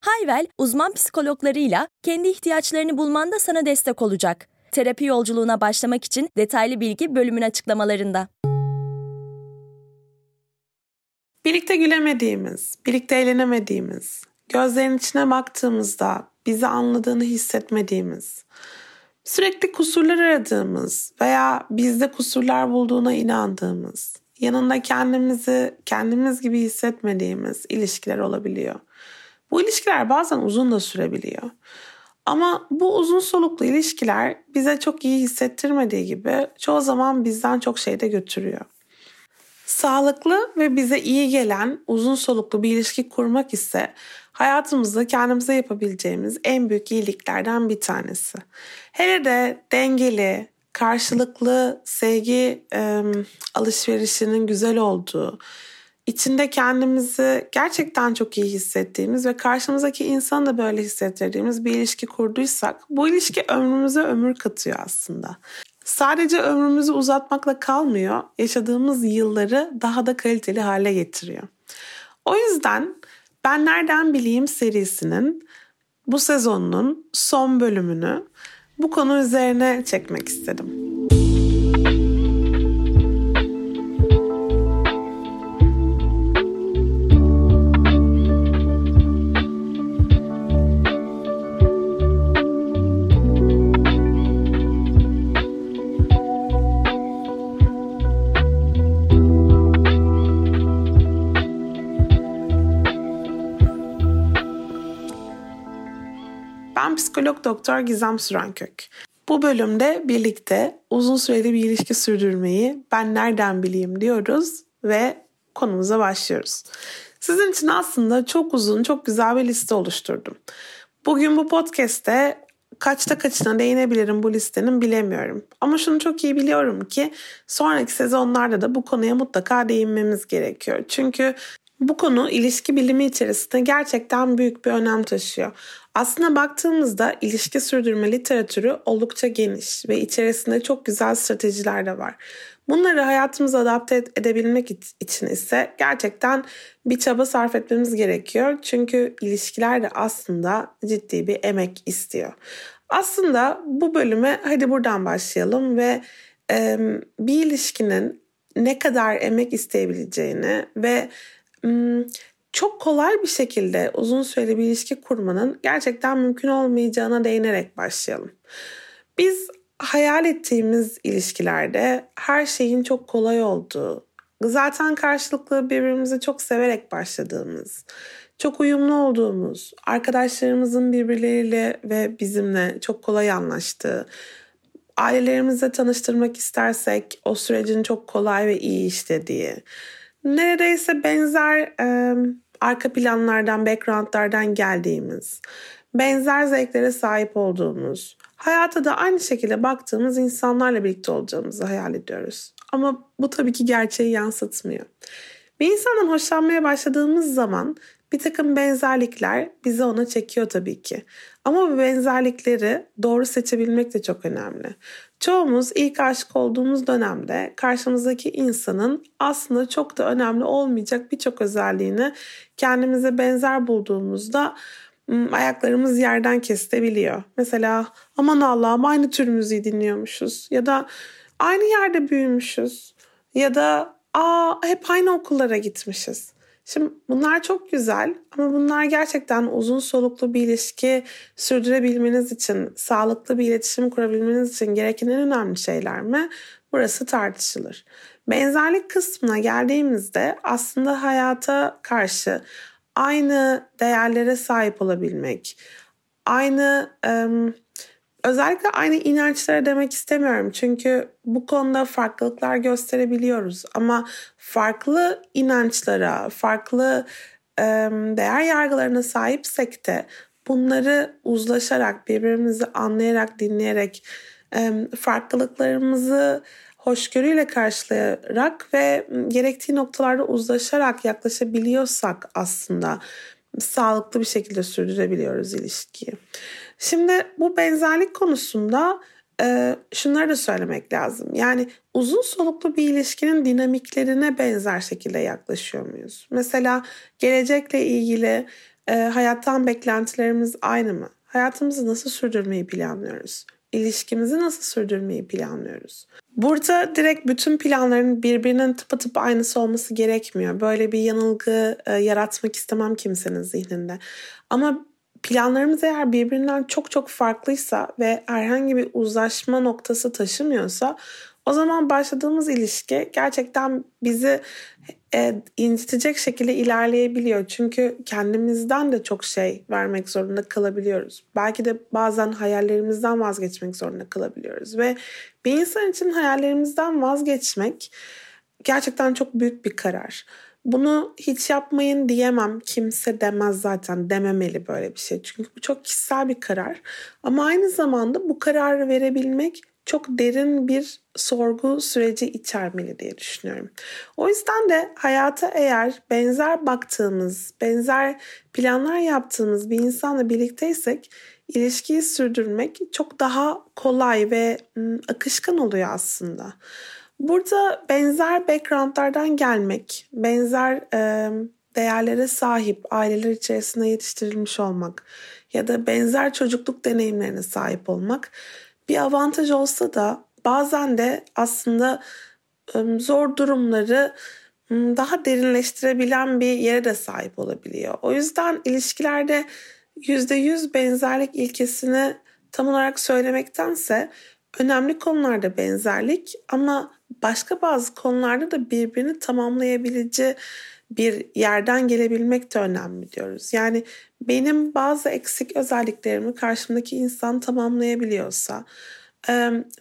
Hayvel, uzman psikologlarıyla kendi ihtiyaçlarını bulmanda sana destek olacak. Terapi yolculuğuna başlamak için detaylı bilgi bölümün açıklamalarında. Birlikte gülemediğimiz, birlikte eğlenemediğimiz, gözlerin içine baktığımızda bizi anladığını hissetmediğimiz, sürekli kusurlar aradığımız veya bizde kusurlar bulduğuna inandığımız, yanında kendimizi kendimiz gibi hissetmediğimiz ilişkiler olabiliyor. Bu ilişkiler bazen uzun da sürebiliyor. Ama bu uzun soluklu ilişkiler bize çok iyi hissettirmediği gibi çoğu zaman bizden çok şey de götürüyor. Sağlıklı ve bize iyi gelen uzun soluklu bir ilişki kurmak ise hayatımızda kendimize yapabileceğimiz en büyük iyiliklerden bir tanesi. Hele de dengeli, karşılıklı sevgi e, alışverişinin güzel olduğu, içinde kendimizi gerçekten çok iyi hissettiğimiz ve karşımızdaki insanı da böyle hissettirdiğimiz bir ilişki kurduysak bu ilişki ömrümüze ömür katıyor aslında. Sadece ömrümüzü uzatmakla kalmıyor, yaşadığımız yılları daha da kaliteli hale getiriyor. O yüzden Ben Nereden Bileyim serisinin bu sezonun son bölümünü bu konu üzerine çekmek istedim. Doktor Gizem Sürenkök. Bu bölümde birlikte uzun süreli bir ilişki sürdürmeyi ben nereden bileyim diyoruz ve konumuza başlıyoruz. Sizin için aslında çok uzun, çok güzel bir liste oluşturdum. Bugün bu podcast'te kaçta kaçına değinebilirim bu listenin bilemiyorum. Ama şunu çok iyi biliyorum ki sonraki sezonlarda da bu konuya mutlaka değinmemiz gerekiyor. Çünkü bu konu ilişki bilimi içerisinde gerçekten büyük bir önem taşıyor. Aslına baktığımızda ilişki sürdürme literatürü oldukça geniş ve içerisinde çok güzel stratejiler de var. Bunları hayatımıza adapte edebilmek için ise gerçekten bir çaba sarf etmemiz gerekiyor. Çünkü ilişkiler de aslında ciddi bir emek istiyor. Aslında bu bölüme hadi buradan başlayalım ve e, bir ilişkinin ne kadar emek isteyebileceğini ve çok kolay bir şekilde uzun süreli bir ilişki kurmanın gerçekten mümkün olmayacağına değinerek başlayalım. Biz hayal ettiğimiz ilişkilerde her şeyin çok kolay olduğu, zaten karşılıklı birbirimizi çok severek başladığımız, çok uyumlu olduğumuz, arkadaşlarımızın birbirleriyle ve bizimle çok kolay anlaştığı, ailelerimizle tanıştırmak istersek o sürecin çok kolay ve iyi işlediği, neredeyse benzer e, arka planlardan, backgroundlardan geldiğimiz, benzer zevklere sahip olduğumuz, hayata da aynı şekilde baktığımız insanlarla birlikte olacağımızı hayal ediyoruz. Ama bu tabii ki gerçeği yansıtmıyor. Bir insandan hoşlanmaya başladığımız zaman bir takım benzerlikler bizi ona çekiyor tabii ki. Ama bu benzerlikleri doğru seçebilmek de çok önemli. Çoğumuz ilk aşık olduğumuz dönemde karşımızdaki insanın aslında çok da önemli olmayacak birçok özelliğini kendimize benzer bulduğumuzda ayaklarımız yerden kesilebiliyor. Mesela aman Allah'ım aynı tür müziği dinliyormuşuz ya da aynı yerde büyümüşüz ya da aa hep aynı okullara gitmişiz. Şimdi bunlar çok güzel ama bunlar gerçekten uzun soluklu bir ilişki sürdürebilmeniz için, sağlıklı bir iletişim kurabilmeniz için gereken en önemli şeyler mi? Burası tartışılır. Benzerlik kısmına geldiğimizde aslında hayata karşı aynı değerlere sahip olabilmek, aynı ım, Özellikle aynı inançlara demek istemiyorum. Çünkü bu konuda farklılıklar gösterebiliyoruz. Ama farklı inançlara, farklı değer yargılarına sahipsek de bunları uzlaşarak, birbirimizi anlayarak, dinleyerek, farklılıklarımızı hoşgörüyle karşılayarak ve gerektiği noktalarda uzlaşarak yaklaşabiliyorsak aslında sağlıklı bir şekilde sürdürebiliyoruz ilişkiyi. Şimdi bu benzerlik konusunda e, şunları da söylemek lazım. Yani uzun soluklu bir ilişkinin dinamiklerine benzer şekilde yaklaşıyor muyuz? Mesela gelecekle ilgili e, hayattan beklentilerimiz aynı mı? Hayatımızı nasıl sürdürmeyi planlıyoruz? İlişkimizi nasıl sürdürmeyi planlıyoruz? Burada direkt bütün planların birbirinin tıpatıp aynısı olması gerekmiyor. Böyle bir yanılgı e, yaratmak istemem kimsenin zihninde. Ama planlarımız eğer birbirinden çok çok farklıysa ve herhangi bir uzlaşma noktası taşımıyorsa o zaman başladığımız ilişki gerçekten bizi e, incitecek şekilde ilerleyebiliyor. Çünkü kendimizden de çok şey vermek zorunda kalabiliyoruz. Belki de bazen hayallerimizden vazgeçmek zorunda kalabiliyoruz. Ve bir insan için hayallerimizden vazgeçmek gerçekten çok büyük bir karar. Bunu hiç yapmayın diyemem. Kimse demez zaten. Dememeli böyle bir şey. Çünkü bu çok kişisel bir karar. Ama aynı zamanda bu kararı verebilmek çok derin bir sorgu süreci içermeli diye düşünüyorum. O yüzden de hayata eğer benzer baktığımız, benzer planlar yaptığımız bir insanla birlikteysek ilişkiyi sürdürmek çok daha kolay ve akışkan oluyor aslında. Burada benzer backgroundlardan gelmek, benzer e, değerlere sahip aileler içerisinde yetiştirilmiş olmak ya da benzer çocukluk deneyimlerine sahip olmak bir avantaj olsa da bazen de aslında e, zor durumları daha derinleştirebilen bir yere de sahip olabiliyor. O yüzden ilişkilerde %100 benzerlik ilkesini tam olarak söylemektense önemli konularda benzerlik ama başka bazı konularda da birbirini tamamlayabileceği bir yerden gelebilmek de önemli diyoruz. Yani benim bazı eksik özelliklerimi karşımdaki insan tamamlayabiliyorsa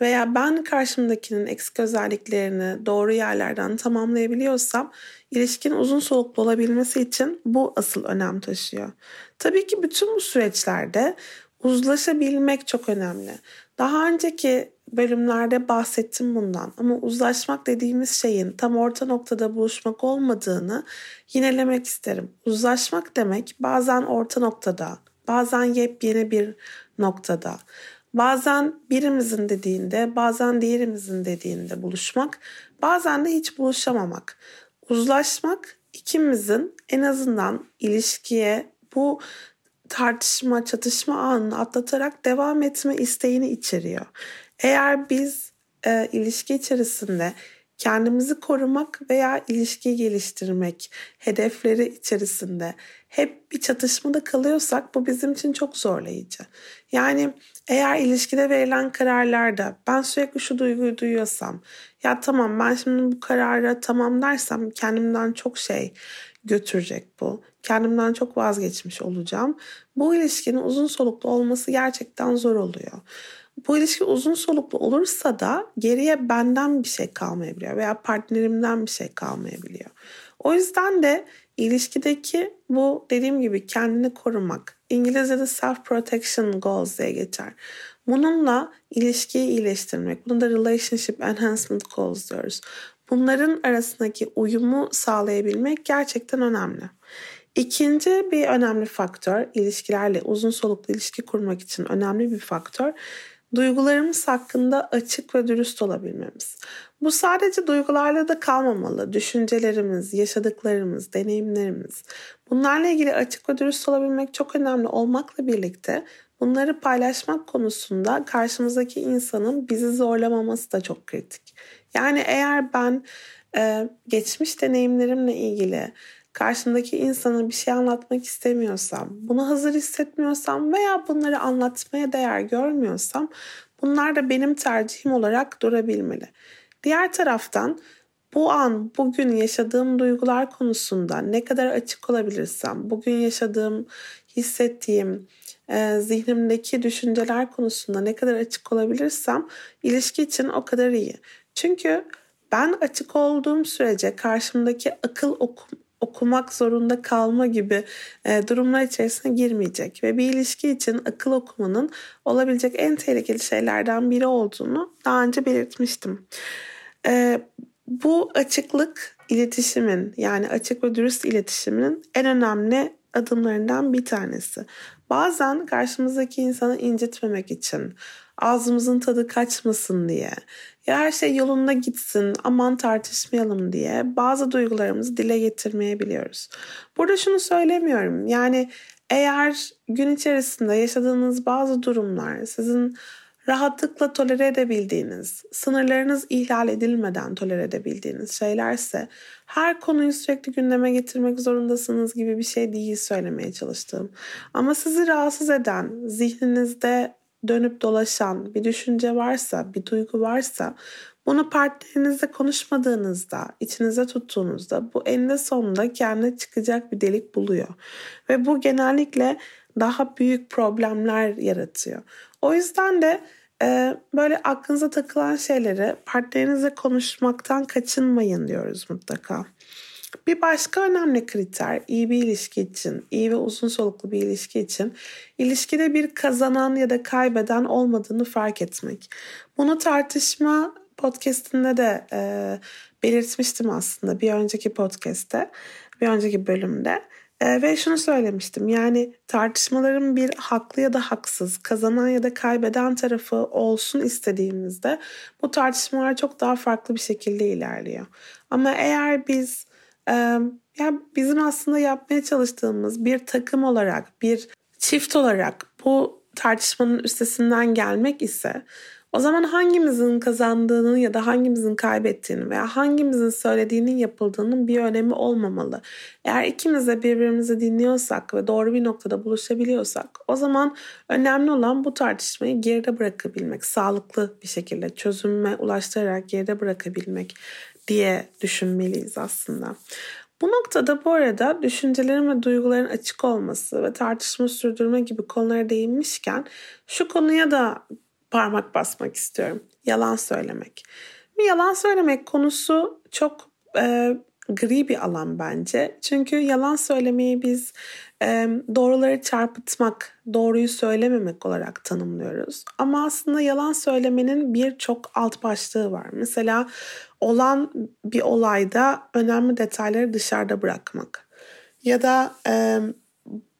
veya ben karşımdakinin eksik özelliklerini doğru yerlerden tamamlayabiliyorsam ilişkinin uzun soluklu olabilmesi için bu asıl önem taşıyor. Tabii ki bütün bu süreçlerde uzlaşabilmek çok önemli. Daha önceki bölümlerde bahsettim bundan ama uzlaşmak dediğimiz şeyin tam orta noktada buluşmak olmadığını yinelemek isterim. Uzlaşmak demek bazen orta noktada, bazen yepyeni bir noktada, bazen birimizin dediğinde, bazen diğerimizin dediğinde buluşmak, bazen de hiç buluşamamak. Uzlaşmak ikimizin en azından ilişkiye bu tartışma, çatışma anını atlatarak devam etme isteğini içeriyor. Eğer biz e, ilişki içerisinde kendimizi korumak veya ilişki geliştirmek hedefleri içerisinde hep bir çatışmada kalıyorsak bu bizim için çok zorlayıcı. Yani eğer ilişkide verilen kararlarda ben sürekli şu duyguyu duyuyorsam ya tamam ben şimdi bu karara tamam dersem kendimden çok şey götürecek bu. Kendimden çok vazgeçmiş olacağım. Bu ilişkinin uzun soluklu olması gerçekten zor oluyor. Bu ilişki uzun soluklu olursa da geriye benden bir şey kalmayabiliyor veya partnerimden bir şey kalmayabiliyor. O yüzden de ilişkideki bu dediğim gibi kendini korumak, İngilizce'de self protection goals diye geçer. Bununla ilişkiyi iyileştirmek, bunu da relationship enhancement goals diyoruz. Bunların arasındaki uyumu sağlayabilmek gerçekten önemli. İkinci bir önemli faktör, ilişkilerle uzun soluklu ilişki kurmak için önemli bir faktör, duygularımız hakkında açık ve dürüst olabilmemiz. Bu sadece duygularla da kalmamalı. Düşüncelerimiz, yaşadıklarımız, deneyimlerimiz. Bunlarla ilgili açık ve dürüst olabilmek çok önemli olmakla birlikte bunları paylaşmak konusunda karşımızdaki insanın bizi zorlamaması da çok kritik. Yani eğer ben e, geçmiş deneyimlerimle ilgili karşımdaki insana bir şey anlatmak istemiyorsam, bunu hazır hissetmiyorsam veya bunları anlatmaya değer görmüyorsam bunlar da benim tercihim olarak durabilmeli. Diğer taraftan bu an, bugün yaşadığım duygular konusunda ne kadar açık olabilirsem, bugün yaşadığım, hissettiğim, e, zihnimdeki düşünceler konusunda ne kadar açık olabilirsem ilişki için o kadar iyi. Çünkü ben açık olduğum sürece karşımdaki akıl okum, okumak zorunda kalma gibi e, durumlar içerisine girmeyecek ve bir ilişki için akıl okumanın olabilecek en tehlikeli şeylerden biri olduğunu daha önce belirtmiştim. E, bu açıklık iletişimin yani açık ve dürüst iletişimin en önemli adımlarından bir tanesi. Bazen karşımızdaki insanı incitmemek için, ağzımızın tadı kaçmasın diye ya her şey yolunda gitsin aman tartışmayalım diye bazı duygularımızı dile getirmeyebiliyoruz. Burada şunu söylemiyorum yani eğer gün içerisinde yaşadığınız bazı durumlar sizin rahatlıkla tolere edebildiğiniz, sınırlarınız ihlal edilmeden tolere edebildiğiniz şeylerse her konuyu sürekli gündeme getirmek zorundasınız gibi bir şey değil söylemeye çalıştığım. Ama sizi rahatsız eden, zihninizde dönüp dolaşan bir düşünce varsa, bir duygu varsa bunu partnerinizle konuşmadığınızda, içinize tuttuğunuzda bu eninde sonunda kendine çıkacak bir delik buluyor. Ve bu genellikle daha büyük problemler yaratıyor. O yüzden de e, böyle aklınıza takılan şeyleri partnerinizle konuşmaktan kaçınmayın diyoruz mutlaka. Bir başka önemli kriter iyi bir ilişki için, iyi ve uzun soluklu bir ilişki için ilişkide bir kazanan ya da kaybeden olmadığını fark etmek. Bunu tartışma podcastinde de e, belirtmiştim aslında bir önceki podcast'te, bir önceki bölümde. E, ve şunu söylemiştim yani tartışmaların bir haklı ya da haksız, kazanan ya da kaybeden tarafı olsun istediğimizde bu tartışmalar çok daha farklı bir şekilde ilerliyor. Ama eğer biz e, ya bizim aslında yapmaya çalıştığımız bir takım olarak, bir çift olarak bu tartışmanın üstesinden gelmek ise o zaman hangimizin kazandığını ya da hangimizin kaybettiğini veya hangimizin söylediğinin yapıldığının bir önemi olmamalı. Eğer ikimiz de birbirimizi dinliyorsak ve doğru bir noktada buluşabiliyorsak o zaman önemli olan bu tartışmayı geride bırakabilmek, sağlıklı bir şekilde çözüme ulaştırarak geride bırakabilmek diye düşünmeliyiz aslında. Bu noktada bu arada düşüncelerin ve duyguların açık olması ve tartışma sürdürme gibi konulara değinmişken şu konuya da parmak basmak istiyorum. Yalan söylemek. Bir yalan söylemek konusu çok e, gri bir alan bence. Çünkü yalan söylemeyi biz e, doğruları çarpıtmak, doğruyu söylememek olarak tanımlıyoruz. Ama aslında yalan söylemenin birçok alt başlığı var. Mesela olan bir olayda önemli detayları dışarıda bırakmak. Ya da e,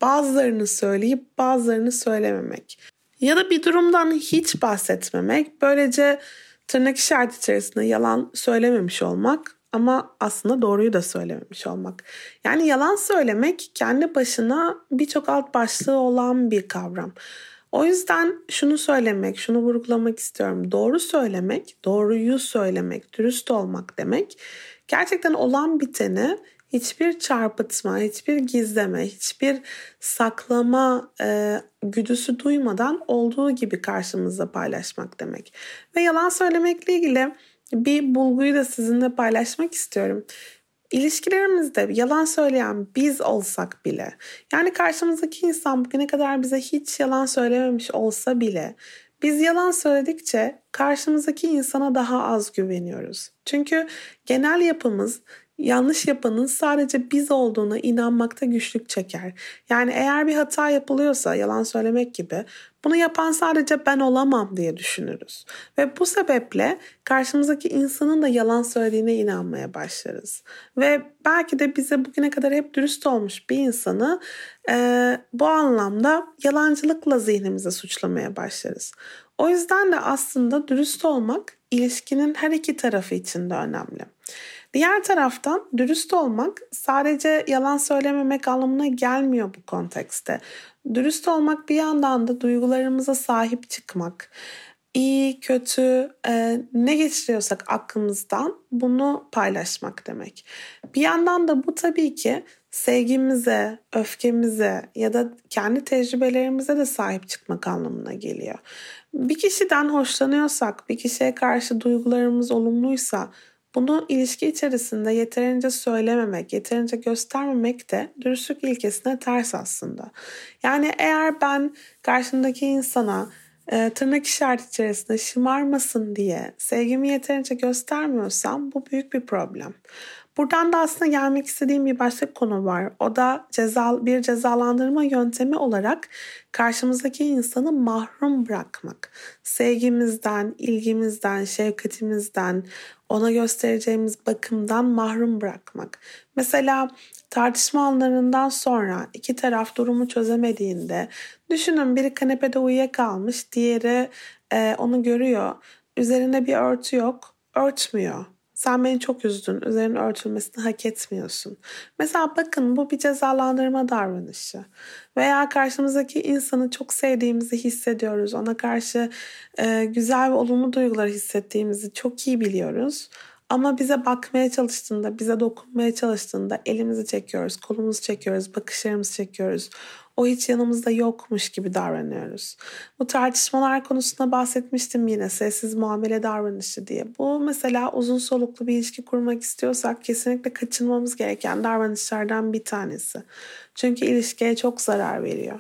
bazılarını söyleyip bazılarını söylememek. Ya da bir durumdan hiç bahsetmemek, böylece tırnak işareti içerisinde yalan söylememiş olmak ama aslında doğruyu da söylememiş olmak. Yani yalan söylemek kendi başına birçok alt başlığı olan bir kavram. O yüzden şunu söylemek, şunu vurgulamak istiyorum. Doğru söylemek, doğruyu söylemek, dürüst olmak demek gerçekten olan biteni hiçbir çarpıtma, hiçbir gizleme, hiçbir saklama e, güdüsü duymadan olduğu gibi karşımızda paylaşmak demek. Ve yalan söylemekle ilgili bir bulguyu da sizinle paylaşmak istiyorum. İlişkilerimizde yalan söyleyen biz olsak bile, yani karşımızdaki insan bugüne kadar bize hiç yalan söylememiş olsa bile biz yalan söyledikçe karşımızdaki insana daha az güveniyoruz. Çünkü genel yapımız yanlış yapanın sadece biz olduğuna inanmakta güçlük çeker. Yani eğer bir hata yapılıyorsa yalan söylemek gibi bunu yapan sadece ben olamam diye düşünürüz. Ve bu sebeple karşımızdaki insanın da yalan söylediğine inanmaya başlarız. Ve belki de bize bugüne kadar hep dürüst olmuş bir insanı e, bu anlamda yalancılıkla zihnimize suçlamaya başlarız. O yüzden de aslında dürüst olmak ilişkinin her iki tarafı için de önemli. Diğer taraftan dürüst olmak sadece yalan söylememek anlamına gelmiyor bu kontekste. Dürüst olmak bir yandan da duygularımıza sahip çıkmak. İyi, kötü, e, ne geçiriyorsak aklımızdan bunu paylaşmak demek. Bir yandan da bu tabii ki sevgimize, öfkemize ya da kendi tecrübelerimize de sahip çıkmak anlamına geliyor. Bir kişiden hoşlanıyorsak, bir kişiye karşı duygularımız olumluysa bunu ilişki içerisinde yeterince söylememek, yeterince göstermemek de dürüstlük ilkesine ters aslında. Yani eğer ben karşımdaki insana e, tırnak işareti içerisinde şımarmasın diye sevgimi yeterince göstermiyorsam bu büyük bir problem. Buradan da aslında gelmek istediğim bir başka konu var. O da ceza, bir cezalandırma yöntemi olarak karşımızdaki insanı mahrum bırakmak. Sevgimizden, ilgimizden, şefkatimizden, ona göstereceğimiz bakımdan mahrum bırakmak. Mesela tartışma anlarından sonra iki taraf durumu çözemediğinde düşünün biri kanepede uyuyakalmış, diğeri e, onu görüyor. Üzerinde bir örtü yok, örtmüyor sen beni çok üzdün. Üzerine örtülmesini hak etmiyorsun. Mesela bakın bu bir cezalandırma davranışı. Veya karşımızdaki insanı çok sevdiğimizi hissediyoruz. Ona karşı e, güzel ve olumlu duygular hissettiğimizi çok iyi biliyoruz. Ama bize bakmaya çalıştığında, bize dokunmaya çalıştığında elimizi çekiyoruz, kolumuzu çekiyoruz, bakışlarımızı çekiyoruz o hiç yanımızda yokmuş gibi davranıyoruz. Bu tartışmalar konusunda bahsetmiştim yine sessiz muamele davranışı diye. Bu mesela uzun soluklu bir ilişki kurmak istiyorsak kesinlikle kaçınmamız gereken davranışlardan bir tanesi. Çünkü ilişkiye çok zarar veriyor.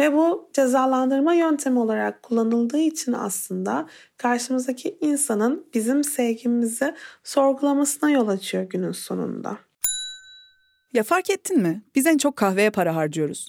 Ve bu cezalandırma yöntemi olarak kullanıldığı için aslında karşımızdaki insanın bizim sevgimizi sorgulamasına yol açıyor günün sonunda. Ya fark ettin mi? Biz en çok kahveye para harcıyoruz.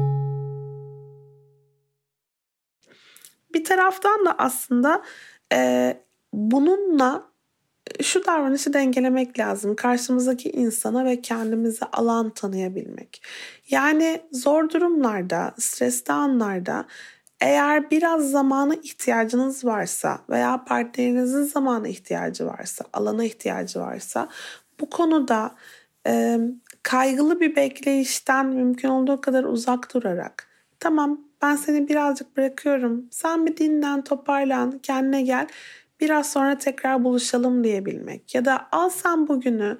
Bir taraftan da aslında e, bununla e, şu davranışı dengelemek lazım. Karşımızdaki insana ve kendimize alan tanıyabilmek. Yani zor durumlarda, stresli anlarda eğer biraz zamana ihtiyacınız varsa veya partnerinizin zamana ihtiyacı varsa, alana ihtiyacı varsa bu konuda e, kaygılı bir bekleyişten mümkün olduğu kadar uzak durarak tamam ben seni birazcık bırakıyorum. Sen bir dinlen, toparlan, kendine gel. Biraz sonra tekrar buluşalım diyebilmek. Ya da al sen bugünü.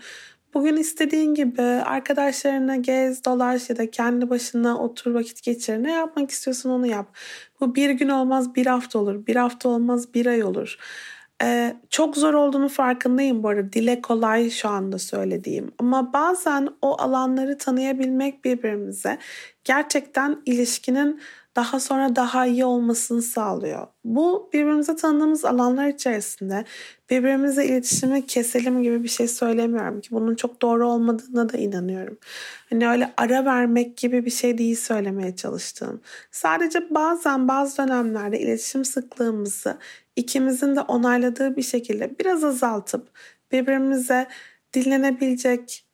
Bugün istediğin gibi arkadaşlarına gez, dolaş ya da kendi başına otur vakit geçir. Ne yapmak istiyorsun onu yap. Bu bir gün olmaz bir hafta olur. Bir hafta olmaz bir ay olur. Ee, çok zor olduğunu farkındayım bu arada. Dile kolay şu anda söylediğim. Ama bazen o alanları tanıyabilmek birbirimize gerçekten ilişkinin daha sonra daha iyi olmasını sağlıyor. Bu birbirimize tanıdığımız alanlar içerisinde birbirimize iletişimi keselim gibi bir şey söylemiyorum ki bunun çok doğru olmadığına da inanıyorum. Hani öyle ara vermek gibi bir şey değil söylemeye çalıştığım. Sadece bazen bazı dönemlerde iletişim sıklığımızı ikimizin de onayladığı bir şekilde biraz azaltıp birbirimize dinlenebilecek,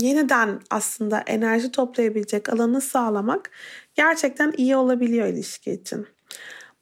yeniden aslında enerji toplayabilecek alanı sağlamak gerçekten iyi olabiliyor ilişki için.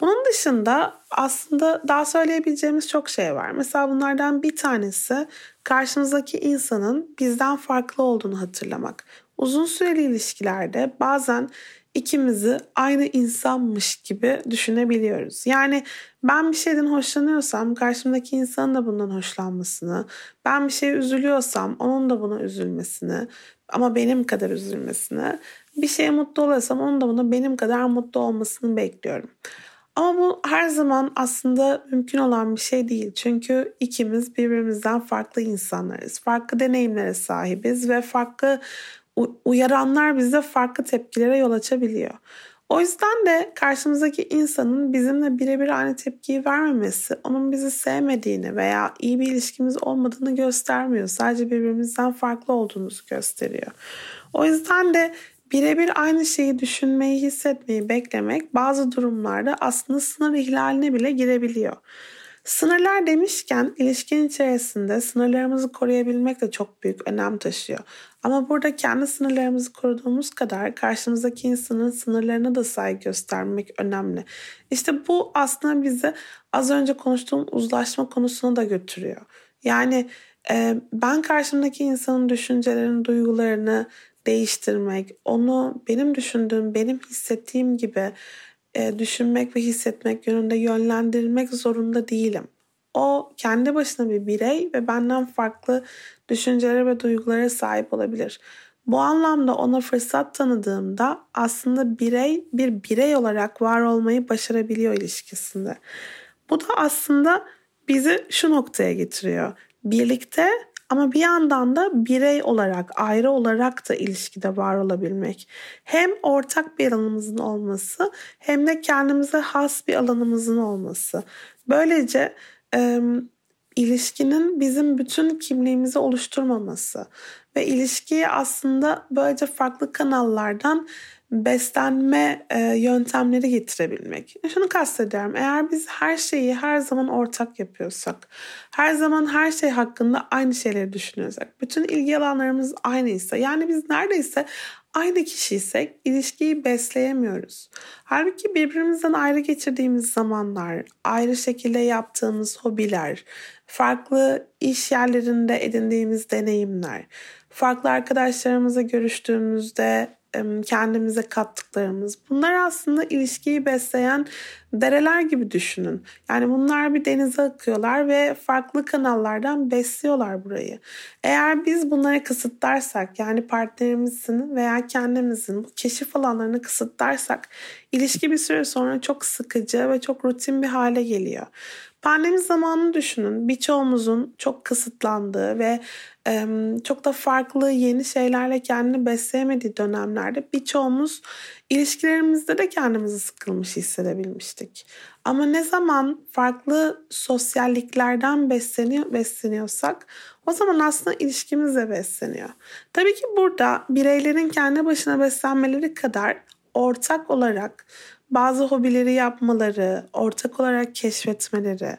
Bunun dışında aslında daha söyleyebileceğimiz çok şey var. Mesela bunlardan bir tanesi karşımızdaki insanın bizden farklı olduğunu hatırlamak. Uzun süreli ilişkilerde bazen ikimizi aynı insanmış gibi düşünebiliyoruz. Yani ben bir şeyden hoşlanıyorsam karşımdaki insanın da bundan hoşlanmasını, ben bir şeye üzülüyorsam onun da buna üzülmesini ama benim kadar üzülmesini, bir şeye mutlu oluyorsam onun da buna benim kadar mutlu olmasını bekliyorum. Ama bu her zaman aslında mümkün olan bir şey değil. Çünkü ikimiz birbirimizden farklı insanlarız. Farklı deneyimlere sahibiz ve farklı uyaranlar bize farklı tepkilere yol açabiliyor. O yüzden de karşımızdaki insanın bizimle birebir aynı tepkiyi vermemesi, onun bizi sevmediğini veya iyi bir ilişkimiz olmadığını göstermiyor. Sadece birbirimizden farklı olduğumuzu gösteriyor. O yüzden de birebir aynı şeyi düşünmeyi, hissetmeyi beklemek bazı durumlarda aslında sınır ihlaline bile girebiliyor. Sınırlar demişken ilişkinin içerisinde sınırlarımızı koruyabilmek de çok büyük önem taşıyor. Ama burada kendi sınırlarımızı koruduğumuz kadar karşımızdaki insanın sınırlarına da saygı göstermek önemli. İşte bu aslında bizi az önce konuştuğum uzlaşma konusuna da götürüyor. Yani e, ben karşımdaki insanın düşüncelerini, duygularını değiştirmek, onu benim düşündüğüm, benim hissettiğim gibi e, düşünmek ve hissetmek yönünde yönlendirmek zorunda değilim. O kendi başına bir birey ve benden farklı düşüncelere ve duygulara sahip olabilir. Bu anlamda ona fırsat tanıdığımda aslında birey bir birey olarak var olmayı başarabiliyor ilişkisinde. Bu da aslında bizi şu noktaya getiriyor. Birlikte ama bir yandan da birey olarak, ayrı olarak da ilişkide var olabilmek. Hem ortak bir alanımızın olması hem de kendimize has bir alanımızın olması. Böylece e, ilişkinin bizim bütün kimliğimizi oluşturmaması ve ilişkiyi aslında böylece farklı kanallardan beslenme e, yöntemleri getirebilmek. Şunu kastediyorum. Eğer biz her şeyi her zaman ortak yapıyorsak, her zaman her şey hakkında aynı şeyleri düşünüyorsak, bütün ilgi alanlarımız aynıysa, yani biz neredeyse aynı kişiysek ilişkiyi besleyemiyoruz. Halbuki birbirimizden ayrı geçirdiğimiz zamanlar, ayrı şekilde yaptığımız hobiler, farklı iş yerlerinde edindiğimiz deneyimler, farklı arkadaşlarımızla görüştüğümüzde kendimize kattıklarımız. Bunlar aslında ilişkiyi besleyen dereler gibi düşünün. Yani bunlar bir denize akıyorlar ve farklı kanallardan besliyorlar burayı. Eğer biz bunları kısıtlarsak yani partnerimizin veya kendimizin bu keşif alanlarını kısıtlarsak ilişki bir süre sonra çok sıkıcı ve çok rutin bir hale geliyor. Pandemi zamanını düşünün. Birçoğumuzun çok kısıtlandığı ve çok da farklı yeni şeylerle kendini besleyemediği dönemlerde birçoğumuz ilişkilerimizde de kendimizi sıkılmış hissedebilmiştik. Ama ne zaman farklı sosyalliklerden besleniyor, besleniyorsak o zaman aslında ilişkimiz de besleniyor. Tabii ki burada bireylerin kendi başına beslenmeleri kadar ortak olarak bazı hobileri yapmaları, ortak olarak keşfetmeleri,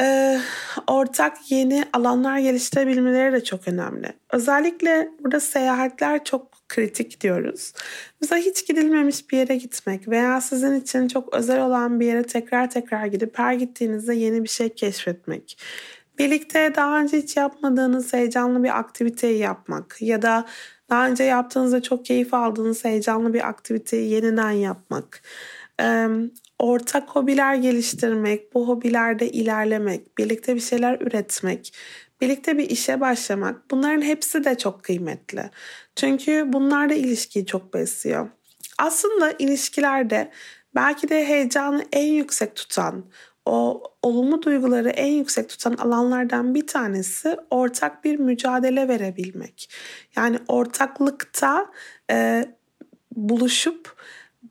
e, ortak yeni alanlar geliştirebilmeleri de çok önemli. Özellikle burada seyahatler çok kritik diyoruz. Mesela hiç gidilmemiş bir yere gitmek veya sizin için çok özel olan bir yere tekrar tekrar gidip her gittiğinizde yeni bir şey keşfetmek. Birlikte daha önce hiç yapmadığınız heyecanlı bir aktiviteyi yapmak ya da daha önce yaptığınızda çok keyif aldığınız heyecanlı bir aktiviteyi yeniden yapmak. ortak hobiler geliştirmek, bu hobilerde ilerlemek, birlikte bir şeyler üretmek, birlikte bir işe başlamak bunların hepsi de çok kıymetli. Çünkü bunlar da ilişkiyi çok besliyor. Aslında ilişkilerde belki de heyecanı en yüksek tutan, o olumlu duyguları en yüksek tutan alanlardan bir tanesi ortak bir mücadele verebilmek. Yani ortaklıkta e, buluşup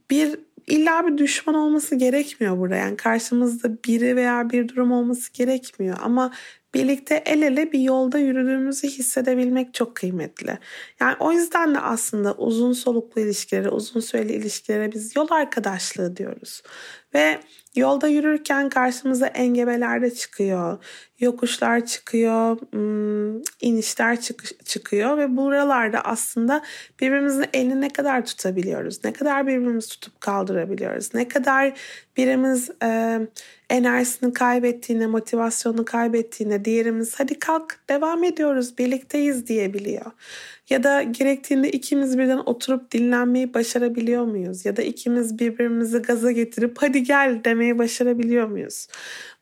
bir illa bir düşman olması gerekmiyor burada. Yani karşımızda biri veya bir durum olması gerekmiyor. Ama birlikte el ele bir yolda yürüdüğümüzü hissedebilmek çok kıymetli. Yani o yüzden de aslında uzun soluklu ilişkilere, uzun süreli ilişkilere biz yol arkadaşlığı diyoruz. Ve yolda yürürken karşımıza engebeler de çıkıyor, yokuşlar çıkıyor, hmm, inişler çıkıyor ve buralarda aslında birbirimizin elini ne kadar tutabiliyoruz, ne kadar birbirimizi tutup kaldırabiliyoruz, ne kadar birimiz e, enerjisini kaybettiğinde, motivasyonunu kaybettiğinde diğerimiz hadi kalk devam ediyoruz, birlikteyiz diyebiliyor. Ya da gerektiğinde ikimiz birden oturup dinlenmeyi başarabiliyor muyuz? Ya da ikimiz birbirimizi gaza getirip hadi gel demeyi başarabiliyor muyuz?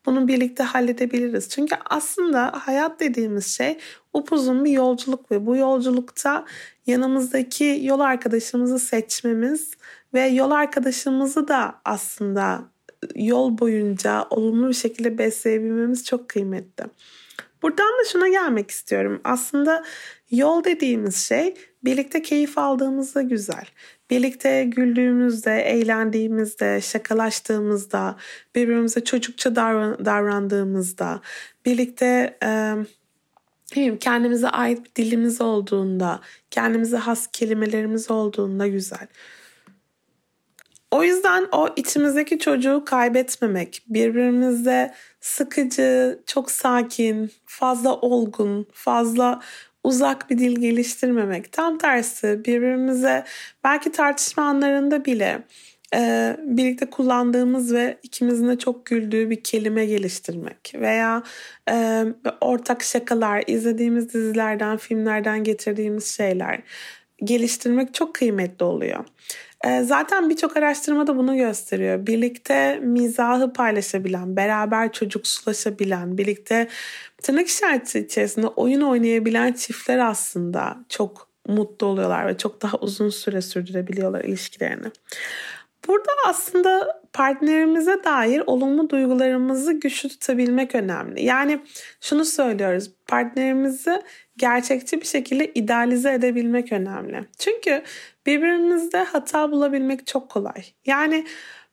Bunu birlikte halledebiliriz. Çünkü aslında hayat dediğimiz şey upuzun bir yolculuk ve bu yolculukta yanımızdaki yol arkadaşımızı seçmemiz ve yol arkadaşımızı da aslında yol boyunca olumlu bir şekilde besleyebilmemiz çok kıymetli. Buradan da şuna gelmek istiyorum. Aslında yol dediğimiz şey birlikte keyif aldığımızda güzel. Birlikte güldüğümüzde, eğlendiğimizde, şakalaştığımızda, birbirimize çocukça davrandığımızda, birlikte e, kendimize ait bir dilimiz olduğunda, kendimize has kelimelerimiz olduğunda güzel. O yüzden o içimizdeki çocuğu kaybetmemek, birbirimizle sıkıcı, çok sakin, fazla olgun, fazla uzak bir dil geliştirmemek. Tam tersi birbirimize belki tartışma anlarında bile e, birlikte kullandığımız ve ikimizin de çok güldüğü bir kelime geliştirmek veya e, ortak şakalar, izlediğimiz dizilerden, filmlerden getirdiğimiz şeyler geliştirmek çok kıymetli oluyor. E, zaten birçok araştırma da bunu gösteriyor. Birlikte mizahı paylaşabilen, beraber çocuksulaşabilen, birlikte tırnak işareti içerisinde oyun oynayabilen çiftler aslında çok mutlu oluyorlar ve çok daha uzun süre sürdürebiliyorlar ilişkilerini. Burada aslında partnerimize dair olumlu duygularımızı güçlü tutabilmek önemli. Yani şunu söylüyoruz, partnerimizi gerçekçi bir şekilde idealize edebilmek önemli. Çünkü birbirimizde hata bulabilmek çok kolay. Yani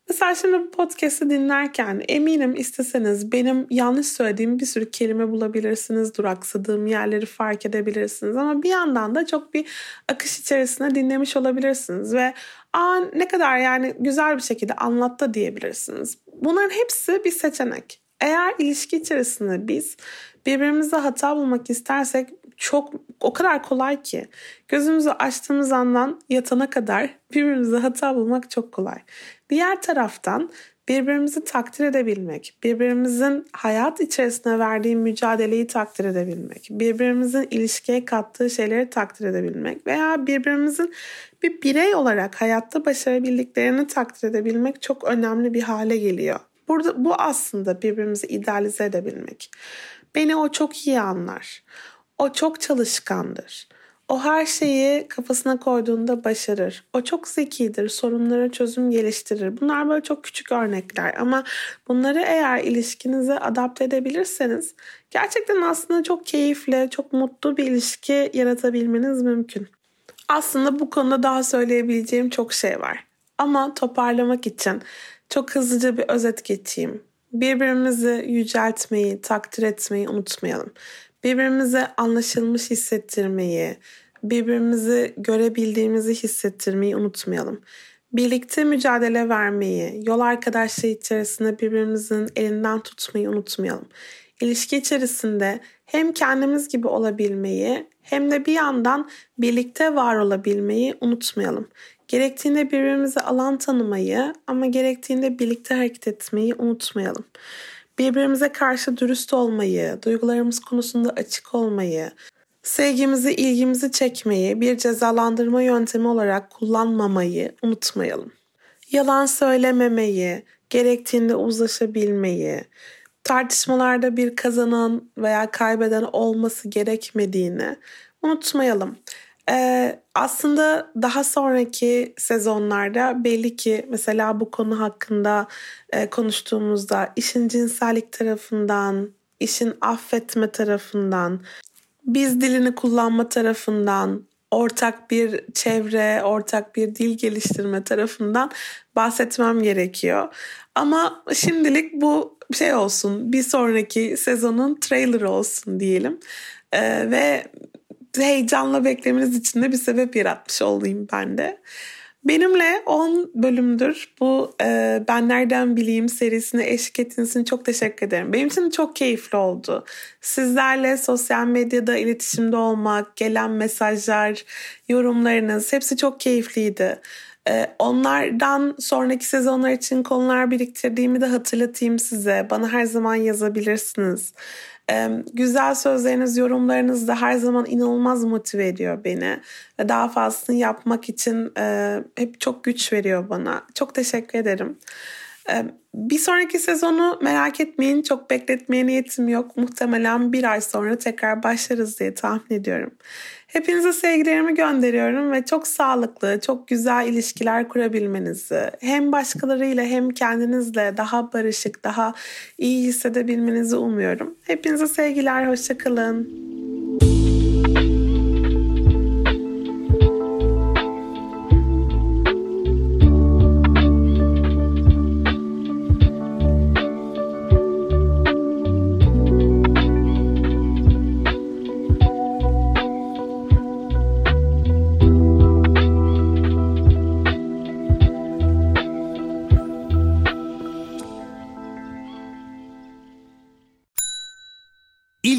Mesela şimdi bu podcast'ı dinlerken eminim isteseniz benim yanlış söylediğim bir sürü kelime bulabilirsiniz, duraksadığım yerleri fark edebilirsiniz ama bir yandan da çok bir akış içerisinde dinlemiş olabilirsiniz ve aa ne kadar yani güzel bir şekilde anlattı diyebilirsiniz. Bunların hepsi bir seçenek. Eğer ilişki içerisinde biz birbirimize hata bulmak istersek çok o kadar kolay ki gözümüzü açtığımız andan yatana kadar birbirimize hata bulmak çok kolay. Diğer taraftan birbirimizi takdir edebilmek, birbirimizin hayat içerisinde verdiği mücadeleyi takdir edebilmek, birbirimizin ilişkiye kattığı şeyleri takdir edebilmek veya birbirimizin bir birey olarak hayatta başarabildiklerini takdir edebilmek çok önemli bir hale geliyor. Burada bu aslında birbirimizi idealize edebilmek. Beni o çok iyi anlar. O çok çalışkandır. O her şeyi kafasına koyduğunda başarır. O çok zekidir, sorunlara çözüm geliştirir. Bunlar böyle çok küçük örnekler ama bunları eğer ilişkinize adapte edebilirseniz gerçekten aslında çok keyifli, çok mutlu bir ilişki yaratabilmeniz mümkün. Aslında bu konuda daha söyleyebileceğim çok şey var. Ama toparlamak için çok hızlıca bir özet geçeyim. Birbirimizi yüceltmeyi, takdir etmeyi unutmayalım birbirimize anlaşılmış hissettirmeyi, birbirimizi görebildiğimizi hissettirmeyi unutmayalım. Birlikte mücadele vermeyi, yol arkadaşlığı içerisinde birbirimizin elinden tutmayı unutmayalım. İlişki içerisinde hem kendimiz gibi olabilmeyi hem de bir yandan birlikte var olabilmeyi unutmayalım. Gerektiğinde birbirimize alan tanımayı ama gerektiğinde birlikte hareket etmeyi unutmayalım birbirimize karşı dürüst olmayı, duygularımız konusunda açık olmayı, sevgimizi, ilgimizi çekmeyi bir cezalandırma yöntemi olarak kullanmamayı unutmayalım. Yalan söylememeyi, gerektiğinde uzlaşabilmeyi, tartışmalarda bir kazanan veya kaybeden olması gerekmediğini unutmayalım. Ee, aslında daha sonraki sezonlarda belli ki mesela bu konu hakkında e, konuştuğumuzda işin cinsellik tarafından, işin affetme tarafından, biz dilini kullanma tarafından, ortak bir çevre, ortak bir dil geliştirme tarafından bahsetmem gerekiyor. Ama şimdilik bu şey olsun, bir sonraki sezonun trailerı olsun diyelim. Ee, ve heyecanla beklemeniz için de bir sebep yaratmış olayım ben de. Benimle 10 bölümdür bu e, Ben Nereden Bileyim serisine eşlik ettiğiniz için çok teşekkür ederim. Benim için çok keyifli oldu. Sizlerle sosyal medyada iletişimde olmak, gelen mesajlar, yorumlarınız hepsi çok keyifliydi. E, onlardan sonraki sezonlar için konular biriktirdiğimi de hatırlatayım size. Bana her zaman yazabilirsiniz. Güzel sözleriniz, yorumlarınız da her zaman inanılmaz motive ediyor beni. Ve daha fazlasını yapmak için hep çok güç veriyor bana. Çok teşekkür ederim. Bir sonraki sezonu merak etmeyin. Çok bekletmeye niyetim yok. Muhtemelen bir ay sonra tekrar başlarız diye tahmin ediyorum. Hepinize sevgilerimi gönderiyorum ve çok sağlıklı, çok güzel ilişkiler kurabilmenizi, hem başkalarıyla hem kendinizle daha barışık, daha iyi hissedebilmenizi umuyorum. Hepinize sevgiler, hoşçakalın.